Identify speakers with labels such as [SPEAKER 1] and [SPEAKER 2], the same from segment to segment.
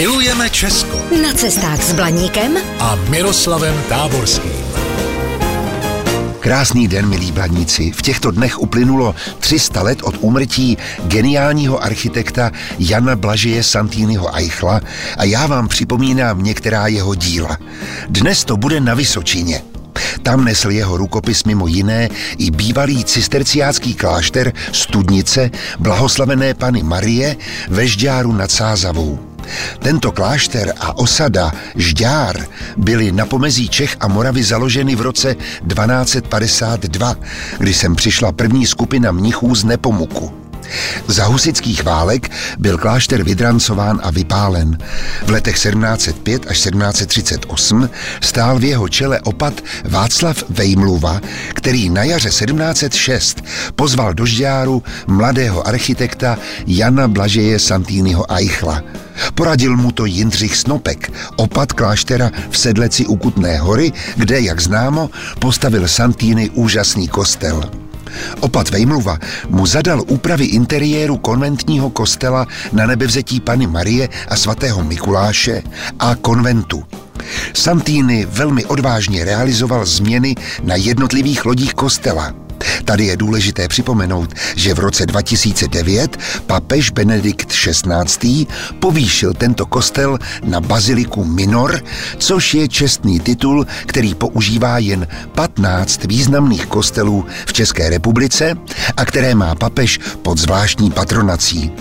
[SPEAKER 1] Milujeme Česko
[SPEAKER 2] Na cestách s Blaníkem
[SPEAKER 1] a Miroslavem Táborským.
[SPEAKER 3] Krásný den, milí bladníci. V těchto dnech uplynulo 300 let od úmrtí geniálního architekta Jana Blažeje Santýnyho Eichla a já vám připomínám některá jeho díla. Dnes to bude na Vysočině. Tam nesl jeho rukopis mimo jiné i bývalý cisterciácký klášter Studnice blahoslavené Pany Marie ve Žďáru nad Sázavou. Tento klášter a osada Žďár byly na pomezí Čech a Moravy založeny v roce 1252, kdy sem přišla první skupina mnichů z Nepomuku. Za husických válek byl klášter vydrancován a vypálen. V letech 1705 až 1738 stál v jeho čele opat Václav Vejmluva, který na jaře 1706 pozval do Žďáru mladého architekta Jana Blažeje Santýnyho Eichla. Poradil mu to Jindřich Snopek, opat kláštera v Sedleci u Kutné hory, kde, jak známo, postavil Santýny úžasný kostel. Opat Vejmluva mu zadal úpravy interiéru konventního kostela na nebevzetí Pany Marie a svatého Mikuláše a konventu. Santýny velmi odvážně realizoval změny na jednotlivých lodích kostela. Tady je důležité připomenout, že v roce 2009 papež Benedikt XVI. povýšil tento kostel na baziliku Minor, což je čestný titul, který používá jen 15 významných kostelů v České republice a které má papež pod zvláštní patronací.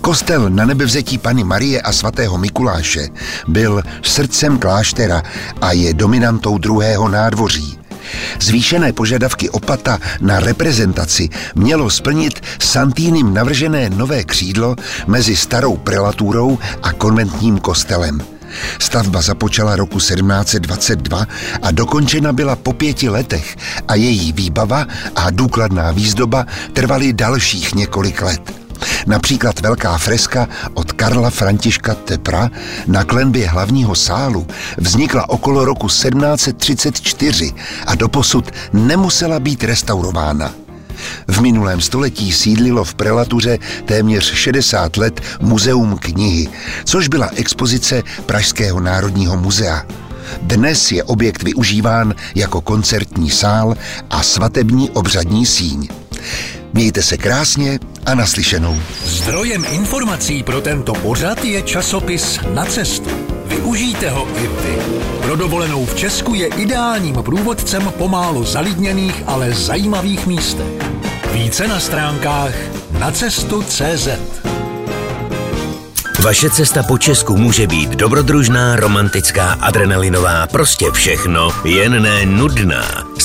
[SPEAKER 3] Kostel na nebevzetí Pany Marie a svatého Mikuláše byl srdcem kláštera a je dominantou druhého nádvoří. Zvýšené požadavky opata na reprezentaci mělo splnit Santýnym navržené nové křídlo mezi starou prelaturou a konventním kostelem. Stavba započala roku 1722 a dokončena byla po pěti letech a její výbava a důkladná výzdoba trvaly dalších několik let. Například velká freska od Karla Františka Tepra na klenbě hlavního sálu vznikla okolo roku 1734 a doposud nemusela být restaurována. V minulém století sídlilo v prelatuře téměř 60 let Muzeum knihy, což byla expozice Pražského národního muzea. Dnes je objekt využíván jako koncertní sál a svatební obřadní síň. Mějte se krásně a naslyšenou.
[SPEAKER 1] Zdrojem informací pro tento pořad je časopis Na cestu. Využijte ho i vy. Pro dovolenou v Česku je ideálním průvodcem pomálu zalidněných, ale zajímavých místech. Více na stránkách nacestu.cz
[SPEAKER 4] Vaše cesta po Česku může být dobrodružná, romantická, adrenalinová, prostě všechno, jen ne nudná.